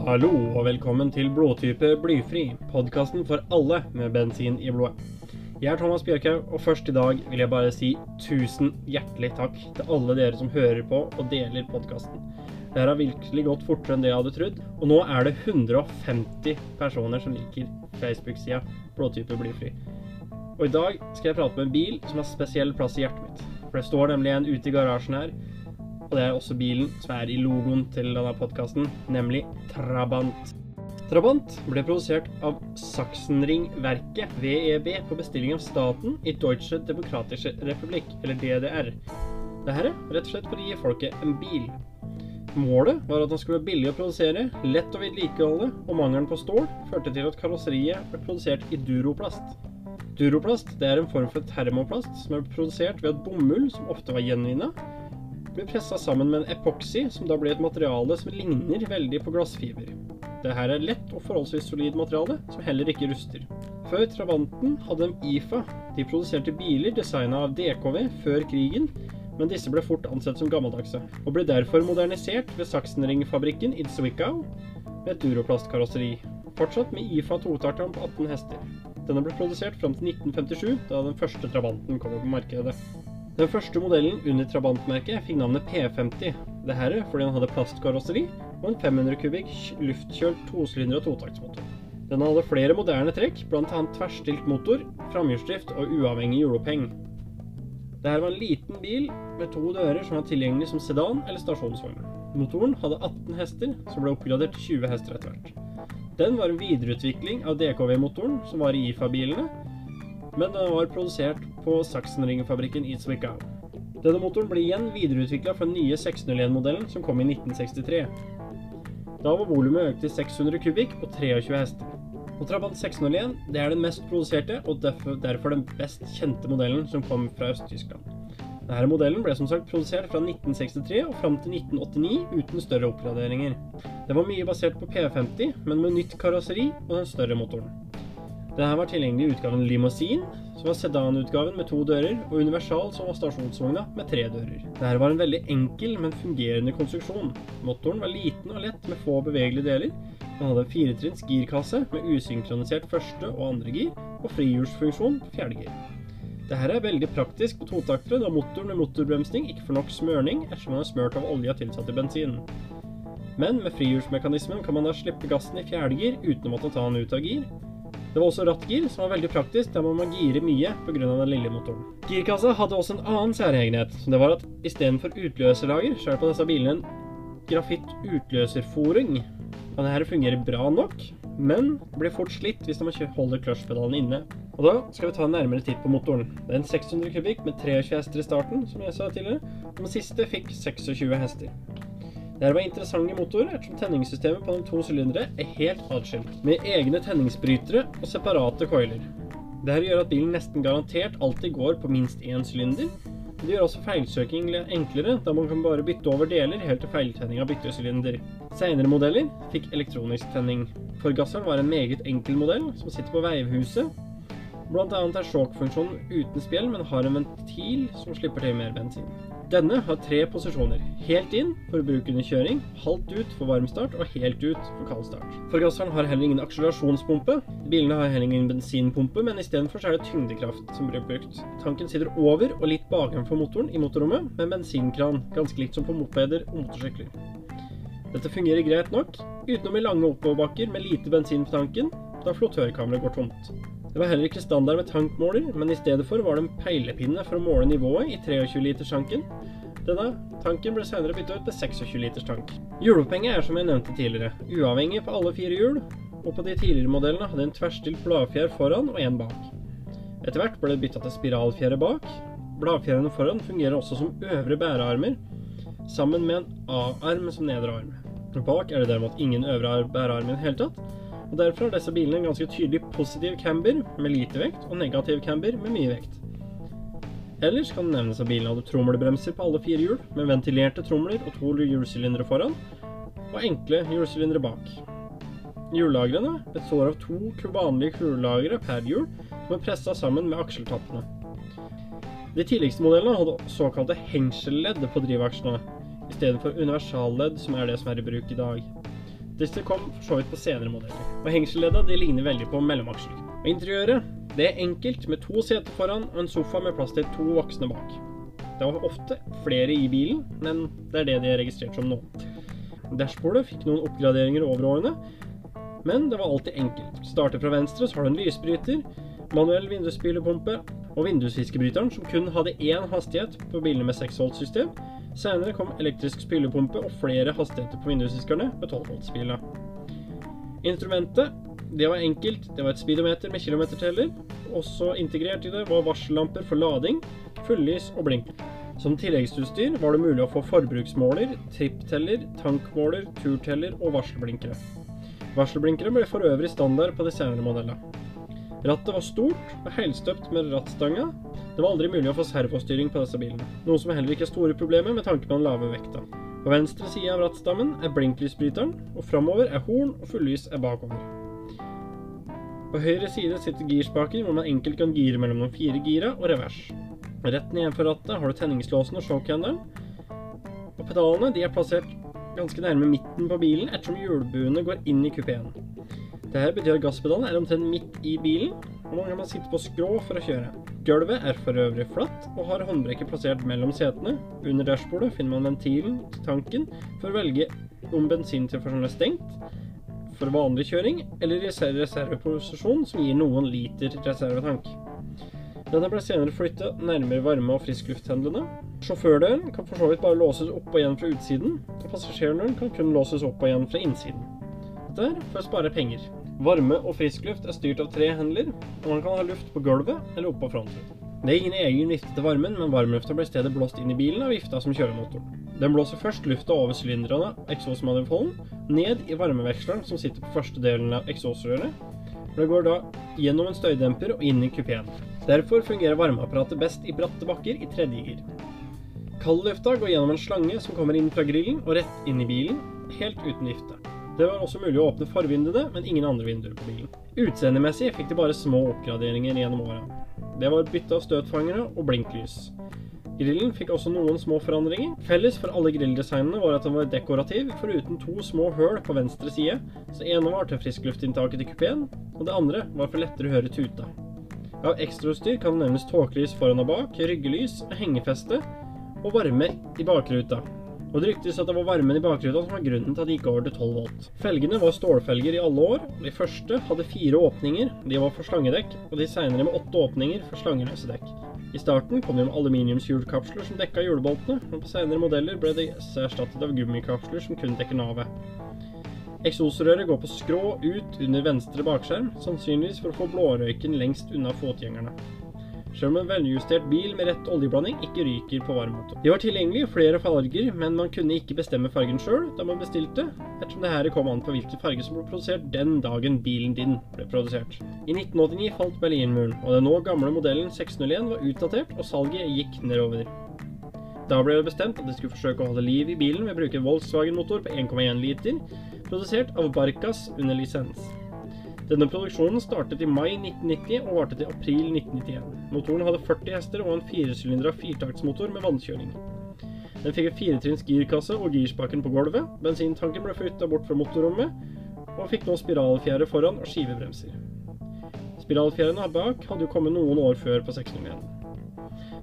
Hallo og velkommen til Blodtype blyfri, podkasten for alle med bensin i blodet. Jeg er Thomas Bjørkhaug, og først i dag vil jeg bare si tusen hjertelig takk til alle dere som hører på og deler podkasten. Det her har virkelig gått fortere enn det jeg hadde trodd, og nå er det 150 personer som liker Facebook-sida Blåtype blyfri. Og i dag skal jeg prate med en bil som har spesiell plass i hjertet mitt. For det står nemlig en ute i garasjen her, og det er også bilen som er i logoen til denne podkasten, nemlig Trabant. Trabant ble produsert av Sachsenring-verket, VEB, på bestilling av staten i Deutsche Demokratische Republikk, eller DDR. Dette er rett og slett for å gi folket en bil. Målet var at den skulle være billig å produsere, lett å vedlikeholde, og mangelen på stål førte til at karosseriet ble produsert i duroplast. Duroplast er en form for termoplast som er produsert ved at bomull, som ofte var gjenvinna, blir pressa sammen med en epoksy, som da blir et materiale som ligner veldig på glassfiber. Dette er lett og forholdsvis solid materiale, som heller ikke ruster. Før Travanten hadde en IFA. De produserte biler designa av DKV før krigen, men disse ble fort ansett som gammeldagse, og ble derfor modernisert ved Sachsenring-fabrikken i Zwickau med et duroplastkarosseri. Fortsatt med IFA-totartan på 18 hester. Denne ble produsert fram til 1957, da den første Travanten kom på markedet. Den første modellen under Trabant-merket fikk navnet P50. Dette fordi den hadde plastkarosseri og en 500 kubikk luftkjølt tosylindra totaktsmotor. Den hadde flere moderne trekk, bl.a. tverrstilt motor, framhjulsdrift og uavhengig hjuloppheng. Dette var en liten bil med to dører som var tilgjengelig som sedan eller stasjonsvogn. Motoren hadde 18 hester, som ble oppgradert til 20 hester etter hvert. Den var en videreutvikling av DKV-motoren som var i IFA-bilene, men den var produsert på Sachsenring-fabrikken i Zwickau. Denne motoren ble igjen videreutvikla fra den nye 601-modellen som kom i 1963. Da var volumet økt til 600 kubikk og 23 hester. Og Trabant 601 det er den mest produserte og derfor, den best kjente modellen som kom fra Øst-Tyskland. Denne modellen ble som sagt produsert fra 1963 og fram til 1989 uten større oppgraderinger. Det var mye basert på P50, men med nytt karosseri og den større motoren. Denne var tilgjengelig i utgaven Limousin, som var sedanutgaven med to dører, og Universal, som var stasjonsvogna med tre dører. Dette var en veldig enkel, men fungerende konstruksjon. Motoren var liten og lett med få bevegelige deler. Den hadde en firetrinns girkasse med usynkronisert første og andre gir, og frihjulsfunksjon på fjerde gir. Dette er veldig praktisk på totaktere, da motoren med motorbremsning ikke får nok smørning ettersom den er smørt av olja tilsatt i bensin. Men med frihjulsmekanismen kan man da slippe gassen i fjerde gir uten å måtte ta den ut av gir, det var også rattgir, som var veldig praktisk, der må man gire mye pga. den lille motoren. Girkassa hadde også en annen særegenhet, det var at istedenfor utløserlager, så er det på disse bilene en grafitt utløserforing. Og det her fungerer bra nok, men blir fort slitt hvis man holder kløtsjpedalen inne. Og da skal vi ta en nærmere titt på motoren. Det er en 600 kubikk med 23 hester i starten, som jeg sa tidligere, den siste fikk 26 hester. Dette var interessante motorer, ettersom tenningssystemet på de to sylindere er helt atskilt, med egne tenningsbrytere og separate coiler. Dette gjør at bilen nesten garantert alltid går på minst én sylinder. Det gjør også feilsøking enklere, da man kan bare bytte over deler helt til feiltenninga bytter sylinder. Senere modeller fikk elektronisk tenning. Forgasseren var en meget enkel modell, som sitter på veivhuset. Blant annet er sjåkfunksjonen uten spjeld, men har en ventil som slipper til mer bensin. Denne har tre posisjoner. Helt inn for bruk under kjøring, halvt ut for varmstart og helt ut for kaldstart. Forgasseren har heller ingen akselerasjonspumpe. Bilene har heller ingen bensinpumpe, men istedenfor er det tyngdekraft som blir brukt. Tanken sitter over og litt bakenfor motoren i motorrommet, med bensinkran, ganske likt som på mopeder og motorsykler. Dette fungerer greit nok, utenom i lange oppoverbakker med lite bensin på tanken, da flottørkammeret går tomt. Det var heller ikke standard med tankmåler, men i stedet for var det en peilepinne for å måle nivået i 23-literstanken. Denne tanken ble senere byttet ut med 26-liters tank. Hjulopphenge er som jeg nevnte tidligere, uavhengig på alle fire hjul, og på de tidligere modellene hadde en tverrstilt bladfjær foran og en bak. Etter hvert ble det bytta til spiralfjære bak. Bladfjærene foran fungerer også som øvre bærearmer, sammen med en A-arm som nedre arm. Bak er det derimot ingen øvre bærearm i det hele tatt, og Derfor har disse bilene en ganske tydelig positiv camber med lite vekt, og negativ camber med mye vekt. Ellers kan det nevnes at bilene hadde trommelbremser på alle fire hjul, med ventilerte tromler og to hjulsylindere foran, og enkle hjulsylindere bak. Hjullagrene består av to vanlige hjullagre per hjul, som er pressa sammen med akseltappene. De tidligste modellene hadde såkalte hengselledd på drivaksjene, i stedet for universalledd, som er det som er i bruk i dag. Disse kom for så vidt på senere modeller. Og hengselledda de ligner veldig på mellomaksjer. Og interiøret det er enkelt med to seter foran og en sofa med plass til to voksne bak. Det var ofte flere i bilen, men det er det de er registrert som nå. Dashbordet fikk noen oppgraderinger over årene, men det var alltid enkelt. Starter fra venstre, så har du en lysbryter, manuell vindusspylepumpe og vindusfiskebryteren, som kun hadde én hastighet på bilene med 6-voltssystem. Senere kom elektrisk spylepumpe og flere hastigheter på vindusviskerne med 12-voltsspilene. Instrumentet det var enkelt. Det var et speedometer med kilometerteller. Også integrert i det var varsellamper for lading, fullys og blink. Som tilleggsutstyr var det mulig å få forbruksmåler, trippteller, tankmåler, turteller og varselblinkere. Varselblinkere ble for øvrig standard på de senere modellene. Rattet var stort og helstøpt med rattstanga. Det var aldri mulig å få servostyring på disse bilene, noe som heller ikke er store problemer med tanke på den lave vekta. På venstre side av rattstammen er blinklysbryteren, og framover er horn og fullys er bakover. På høyre side sitter girspaker, hvor man enkelt kan gire mellom de fire gira og revers. Rett nedenfor rattet har du tenningslåsen og showcandelen. Og pedalene de er plassert ganske nærme midten på bilen, ettersom hjulbuene går inn i kupeen. Dette betyr at gasspedalen er omtrent midt i bilen, og nå kan sitte på skrå for å kjøre. Gulvet er for øvrig flatt, og har håndbrekket plassert mellom setene. Under dashbordet finner man ventilen til tanken for å velge om bensintilførselen er stengt, for vanlig kjøring, eller i reserveposisjon som gir noen liter reservetank. Denne ble senere flytta nærmere varme- og frisklufthendlene. Sjåførdøren kan for så vidt bare låses opp og igjen fra utsiden, og passasjerdøren kan kun låses opp og igjen fra innsiden. Dette er for å spare penger. Varme og friskluft er styrt av tre hendler, og man kan ha luft på gulvet eller oppå fronten. Det er ingen egen vifte til varmen, men varmlufta blir i stedet blåst inn i bilen av vifta som kjører motoren. Den blåser først lufta over sylinderne, eksosmanifolden, ned i varmeveksleren som sitter på første delen av eksosrøret. Det går da gjennom en støydemper og inn i kupeen. Derfor fungerer varmeapparatet best i bratte bakker i tredje gir. Kaldlufta går gjennom en slange som kommer inn fra grillen og rett inn i bilen, helt uten vifte. Det var også mulig å åpne forvinduene, men ingen andre vinduer på bilen. Utseendemessig fikk de bare små oppgraderinger gjennom åra. Det var bytte av støtfangere og blinklys. Grillen fikk også noen små forandringer. Felles for alle grilldesignene var at den var dekorativ, foruten to små høl på venstre side. Så ene var til friskluftinntaket til kupeen, og det andre var for lettere å høre tuta. Av ekstrautstyr kan nevnes tåkelys foran og bak, ryggelys, hengefeste og varme i bakruta. Og det ryktes at det var varmen i bakruta som var grunnen til at de gikk over til 12 volt. Felgene var stålfelger i alle år. De første hadde fire åpninger, de var for slangedekk, og de seinere med åtte åpninger for slangeløse dekk. I starten kom de med aluminiumshjulkapsler som dekka hjulboltene, men på seinere modeller ble de erstattet av gummikapsler som kun dekker navet. Eksosrøret går på skrå ut under venstre bakskjerm, sannsynligvis for å få blårøyken lengst unna fotgjengerne selv om en veljustert bil med rett oljeblanding ikke ryker på varmmotor. De var tilgjengelig i flere farger, men man kunne ikke bestemme fargen sjøl da man bestilte, ettersom det her kom an på hvilken farge som ble produsert den dagen bilen din ble produsert. I 1989 falt Berlinmuren, og den nå gamle modellen 601 var utdatert, og salget gikk nedover. Da ble det bestemt at de skulle forsøke å holde liv i bilen ved å bruke en Volkswagen-motor på 1,1 liter, produsert av Barkas under lisens. Denne produksjonen startet i mai 1990 og varte til april 1991. Motoren hadde 40 hester og en firesylindra firtaktsmotor med vannkjøring. Den fikk en firetrinns girkasse og girspaken på gulvet. Bensintanken ble flytta bort fra motorrommet, og fikk nå spiralfjære foran og skivebremser. Spiralfjærene bak hadde jo kommet noen år før på 601.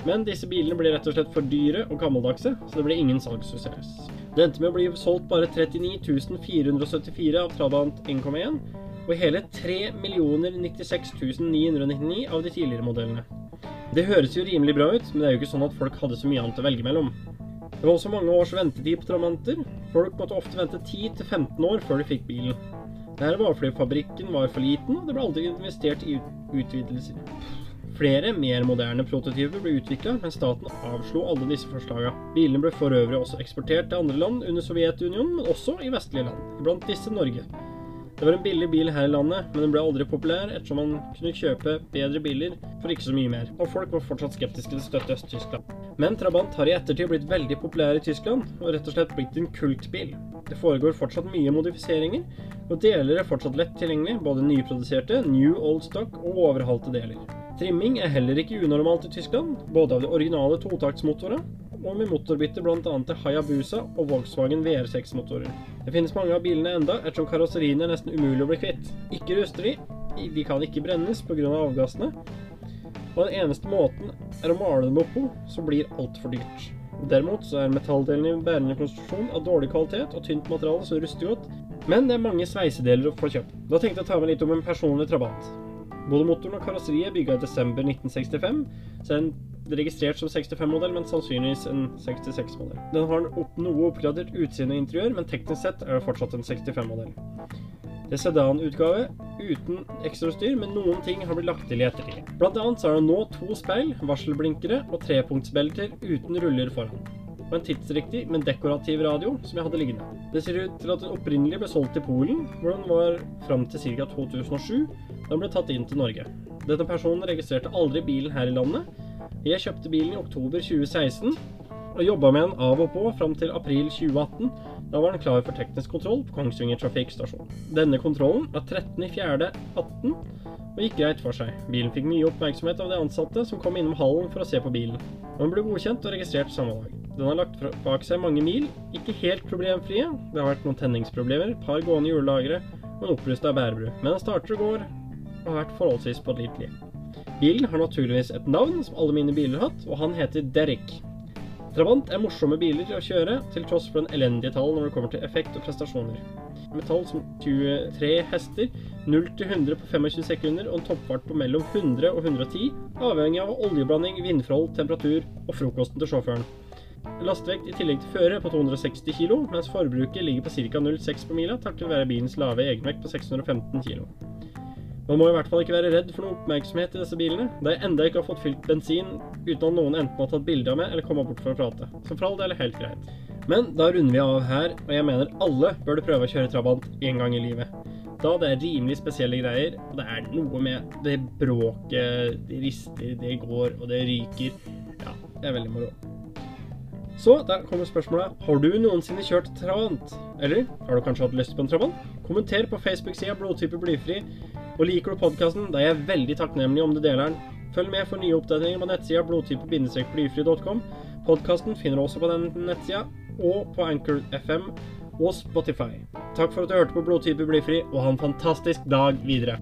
Men disse bilene ble rett og slett for dyre og gammeldagse, så det ble ingen salgssuksess. Det endte med å bli solgt bare 39 474 av Trabant 1,1, og hele 3 96 999 av de tidligere modellene. Det høres jo rimelig bra ut, men det er jo ikke sånn at folk hadde så mye annet å velge mellom. Det var også mange års ventetid på Trabanter. Folk måtte ofte vente 10-15 år før de fikk bilen. Dette var fordi fabrikken var for liten, og det ble aldri investert i utvidelser. Flere mer moderne prototyper ble utvikla, men staten avslo alle disse forslagene. Bilene ble for øvrig også eksportert til andre land under Sovjetunionen, men også i vestlige land, blant disse Norge. Det var en billig bil her i landet, men den ble aldri populær ettersom man kunne kjøpe bedre biler for ikke så mye mer, og folk var fortsatt skeptiske til å støtte Øst-Tyskland. Men Trabant har i ettertid blitt veldig populær i Tyskland, og rett og slett blitt en kultbil. Det foregår fortsatt mye modifiseringer, og deler er fortsatt lett tilgjengelig, både nyproduserte, new old stock og overhalte deler. Trimming er heller ikke unormalt i Tyskland, både av de originale totaktsmotorene og med motorbytte bl.a. til Hayabusa og Volkswagen VR6-motorer. Det finnes mange av bilene enda, ettersom karosseriene er nesten umulig å bli kvitt. Ikke ruster de, de kan ikke brennes pga. avgassene, og den eneste måten er å male dem oppå, så blir altfor dyrt. Derimot så er metalldelene i bærende konstruksjon av dårlig kvalitet og tynt materiale så ruster godt, men det er mange sveisedeler å få kjøpt. Da tenkte jeg å ta med litt om en personlig trabant. Både motoren og karosseriet er bygga i desember 1965, så er den registrert som 65-modell, men sannsynligvis en 66-modell. Den har opp noe oppgradert utseende og interiør, men teknisk sett er det fortsatt en 65-modell. Det er sedanutgave uten ekstrautstyr, men noen ting har blitt lagt til i ettertid. Blant annet så er det nå to speil, varselblinkere og trepunktsbelter uten ruller foran. Og en tidsriktig, men dekorativ radio som jeg hadde liggende. Det ser ut til at den opprinnelig ble solgt til Polen, hvor den var fram til ca. 2007, den ble tatt inn til Norge. Denne personen registrerte aldri bilen her i landet. Jeg kjøpte bilen i oktober 2016 og jobba med den av og på fram til april 2018. Da var den klar for teknisk kontroll på Kongsvinger trafikkstasjon. Denne kontrollen var 13.4.18 og gikk greit for seg. Bilen fikk mye oppmerksomhet av de ansatte som kom innom hallen for å se på bilen. Den ble godkjent og registrert samme dag. Den har lagt bak seg mange mil, ikke helt problemfrie. Det har vært noen tenningsproblemer, par gående hjullagre og en opprusta bærebru. Men den starter og går og har vært forholdsvis pålitelig. Bilen har naturligvis et navn, som alle mine biler har hatt, og han heter Derek. Trabant er morsomme biler å kjøre, til tross for en elendige tall når det kommer til effekt og prestasjoner. Med tall som 23 hester, 0 til 100 på 25 sekunder og en toppfart på mellom 100 og 110, avhengig av oljeblanding, vindforhold, temperatur og frokosten til sjåføren. Lastvekt i tillegg til føre på 260 kg, mens forbruket ligger på ca. 0,6 på mila takket være bilens lave egenvekt på 615 kg. Man må i hvert fall ikke være redd for noe oppmerksomhet i disse bilene, da jeg enda ikke har fått fylt bensin uten at noen enten har tatt bilde av meg eller kommet bort for å prate. Så for all del helt greit. Men da runder vi av her, og jeg mener alle burde prøve å kjøre Trabant en gang i livet. Da det er rimelig spesielle greier, og det er noe med det bråket, det rister, det går, og det ryker. Ja, det er veldig moro. Så der kommer spørsmålet Har du noensinne kjørt Trabant? Eller har du kanskje hatt lyst på en Trabant? Kommenter på Facebook-sida Blodtype blyfri. Og liker du podkasten, da er jeg veldig takknemlig om du deler den. Følg med for nye oppdateringer på nettsida blodtype-blyfri.com. Podkasten finner du også på den nettsida, og på Anchor FM og Spotify. Takk for at du hørte på Blodtype blyfri, og ha en fantastisk dag videre.